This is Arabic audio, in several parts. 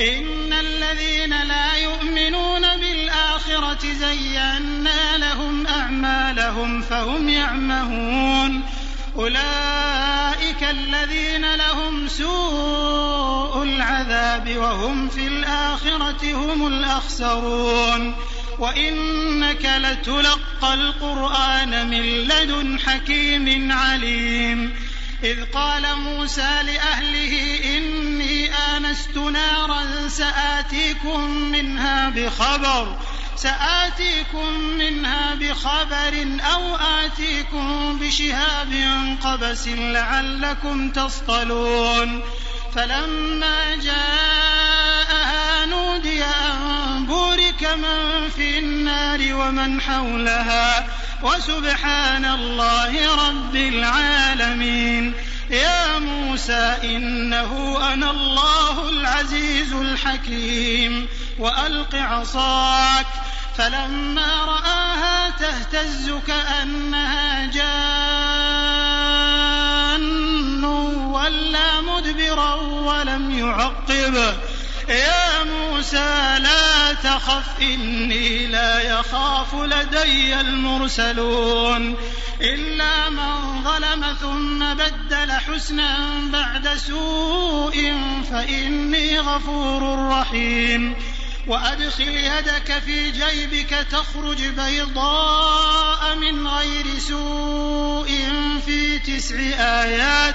إن الذين لا يؤمنون بالآخرة زينا لهم أعمالهم فهم يعمهون. أولئك الذين لهم سوء العذاب وهم في الآخرة هم الأخسرون. وإنك لتلقى القرآن من لدن حكيم عليم. إذ قال موسى لأهله إني آنست نارا سآتيكم منها بخبر سآتيكم منها بخبر أو آتيكم بشهاب قبس لعلكم تصطلون. فلما جاءها نودي أن بورك من في النار ومن حولها. وسبحان الله رب العالمين. يا موسى إنه أنا الله العزيز الحكيم. وألق عصاك. فلما رآها تهتز كأنها جان. ولا مدبرا ولم يعقب. يا موسى لا تخف إني لا يخاف لدي المرسلون. إلا من ظلم ثم بدل حسنا بعد سوء فإني غفور رحيم. وأدخل يدك في جيبك تخرج بيضاء من غير سوء في تسع آيات.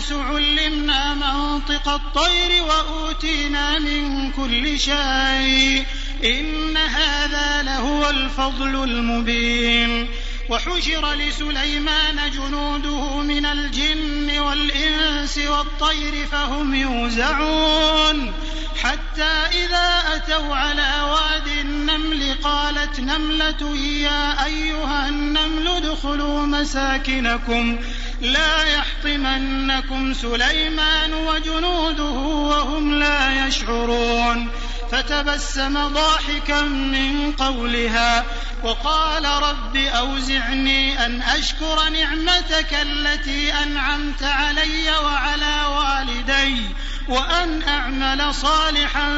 الناس علمنا منطق الطير وأوتينا من كل شيء. إن هذا لهو الفضل المبين. وحشر لسليمان جنوده من الجن والإنس والطير فهم يوزعون. حتى إذا أتوا على واد النمل قالت نملة يا أيها النمل ادخلوا مساكنكم. لا يحطمنكم سليمان وجنوده وهم لا يشعرون. فتبسم ضاحكا من قولها وقال رب أوزعني أن أشكر نعمتك التي أنعمت علي وعلى والدي وأن أعمل صالحا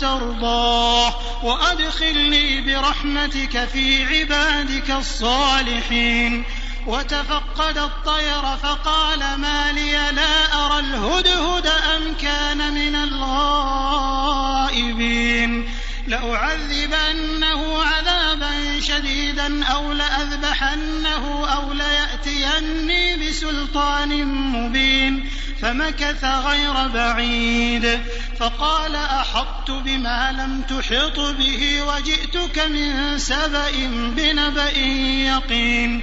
ترضاه وأدخلني برحمتك في عبادك الصالحين. وتفقد الطير فقال ما لي لا أرى الهدهد أم كان من الغائبين لأعذبنه عذابا شديدا أو لأذبحنه أو ليأتيني بسلطان مبين فمكث غير بعيد فقال أحطت بما لم تحط به وجئتك من سبأ بنبأ يقين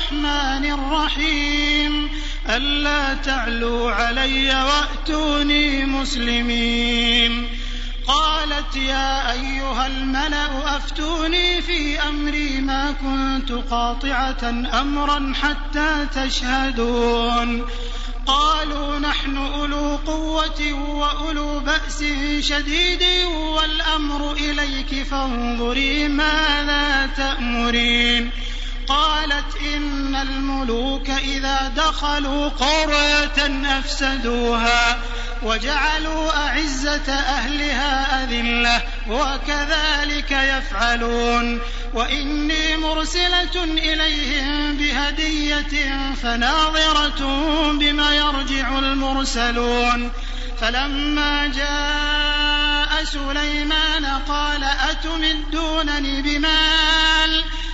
الرحمن الرحيم. ألا تعلوا علي وأتوني مسلمين. قالت يا أيها الملأ أفتوني في أمري ما كنت قاطعة أمرا حتى تشهدون. قالوا نحن أولو قوة وأولو بأس شديد والأمر إليك فانظري ماذا تأمرين. قالت إن الملوك إذا دخلوا قرية أفسدوها وجعلوا أعزة أهلها أذلة وكذلك يفعلون وإني مرسلة إليهم بهدية فناظرة بما يرجع المرسلون فلما جاء سليمان قال أتمدونني بمال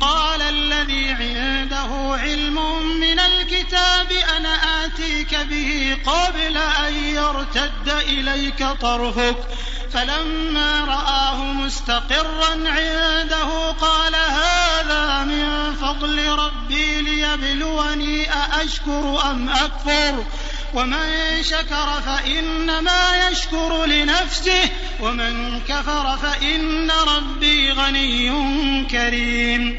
قال الذي عنده علم من الكتاب أنا آتيك به قبل أن يرتد إليك طرفك. فلما رآه مستقرا عنده قال هذا من فضل ربي ليبلوني أأشكر أم أكفر؟ ومن شكر فإنما يشكر لنفسه ومن كفر فإن ربي غني كريم.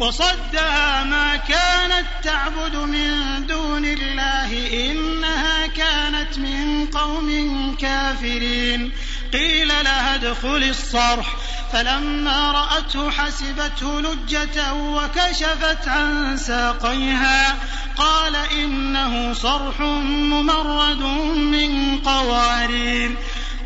وصدها ما كانت تعبد من دون الله إنها كانت من قوم كافرين. قيل لها ادخل الصرح. فلما رأته حسبته لجة وكشفت عن ساقيها. قال إنه صرح ممرد من قوارير.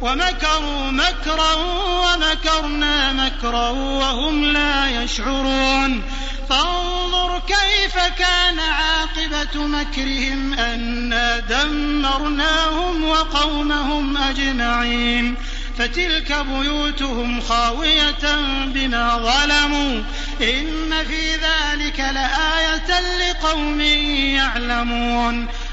ومكروا مكرا ومكرنا مكرا وهم لا يشعرون. فانظر كيف كان عاقبة مكرهم أنا دمرناهم وقومهم أجمعين. فتلك بيوتهم خاوية بما ظلموا. إن في ذلك لآية لقوم يعلمون.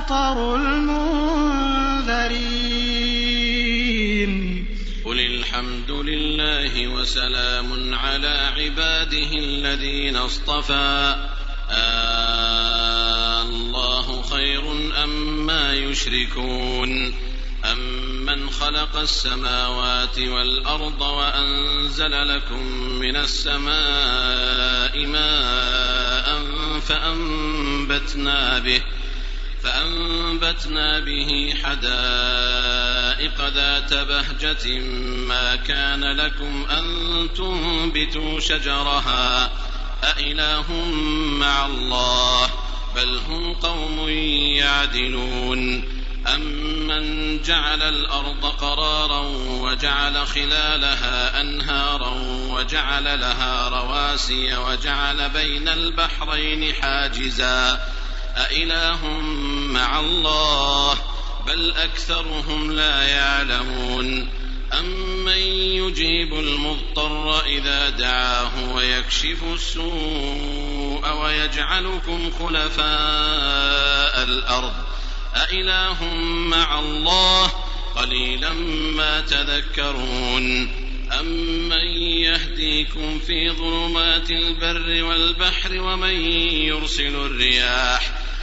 مطر المنذرين. قل الحمد لله وسلام على عباده الذين اصطفى. آه الله خير أما ما يشركون؟ أمن خلق السماوات والأرض وأنزل لكم من السماء ماء فأنبتنا به. فأنبتنا به حدائق ذات بهجة ما كان لكم أن تنبتوا شجرها أإله مع الله بل هم قوم يعدلون أمن جعل الأرض قرارا وجعل خلالها أنهارا وجعل لها رواسي وجعل بين البحرين حاجزا أإله مع الله بل أكثرهم لا يعلمون أمن يجيب المضطر إذا دعاه ويكشف السوء ويجعلكم خلفاء الأرض أإله مع الله قليلا ما تذكرون أمن يهديكم في ظلمات البر والبحر ومن يرسل الرياح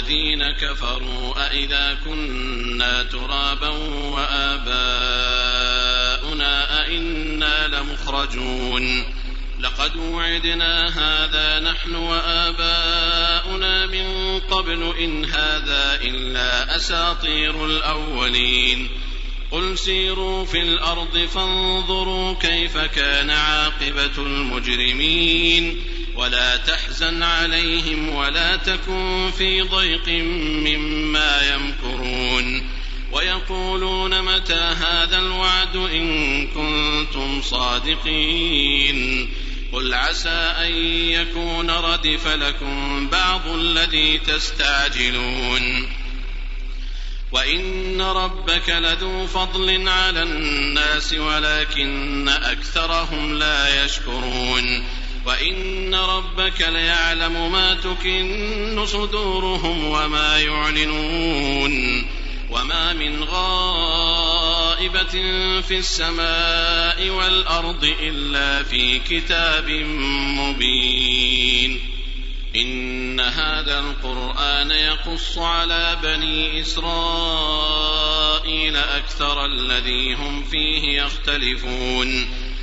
الذين كفروا أإذا كنا ترابا وآباؤنا أئنا لمخرجون لقد وعدنا هذا نحن وآباؤنا من قبل إن هذا إلا أساطير الأولين قل سيروا في الأرض فانظروا كيف كان عاقبة المجرمين ولا تحزن عليهم ولا تكن في ضيق مما يمكرون ويقولون متى هذا الوعد إن كنتم صادقين قل عسى أن يكون ردف لكم بعض الذي تستعجلون وإن ربك لذو فضل على الناس ولكن أكثرهم لا يشكرون وإن ربك ليعلم ما تكن صدورهم وما يعلنون وما من غائبة في السماء والأرض إلا في كتاب مبين إن هذا القرآن يقص على بني إسرائيل أكثر الذي هم فيه يختلفون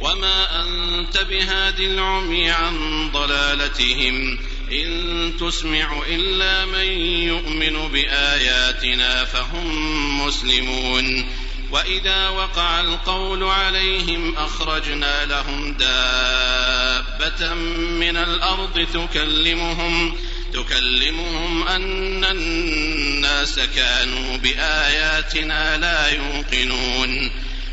وما أنت بهاد العمي عن ضلالتهم إن تسمع إلا من يؤمن بآياتنا فهم مسلمون وإذا وقع القول عليهم أخرجنا لهم دابة من الأرض تكلمهم تكلمهم أن الناس كانوا بآياتنا لا يوقنون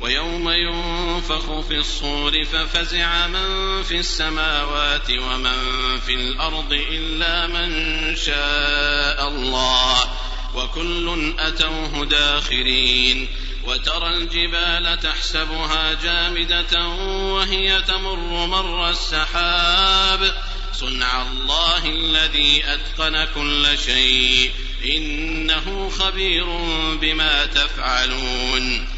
ويوم ينفخ في الصور ففزع من في السماوات ومن في الأرض إلا من شاء الله وكل أتوه داخرين وترى الجبال تحسبها جامدة وهي تمر مر السحاب صنع الله الذي أتقن كل شيء إنه خبير بما تفعلون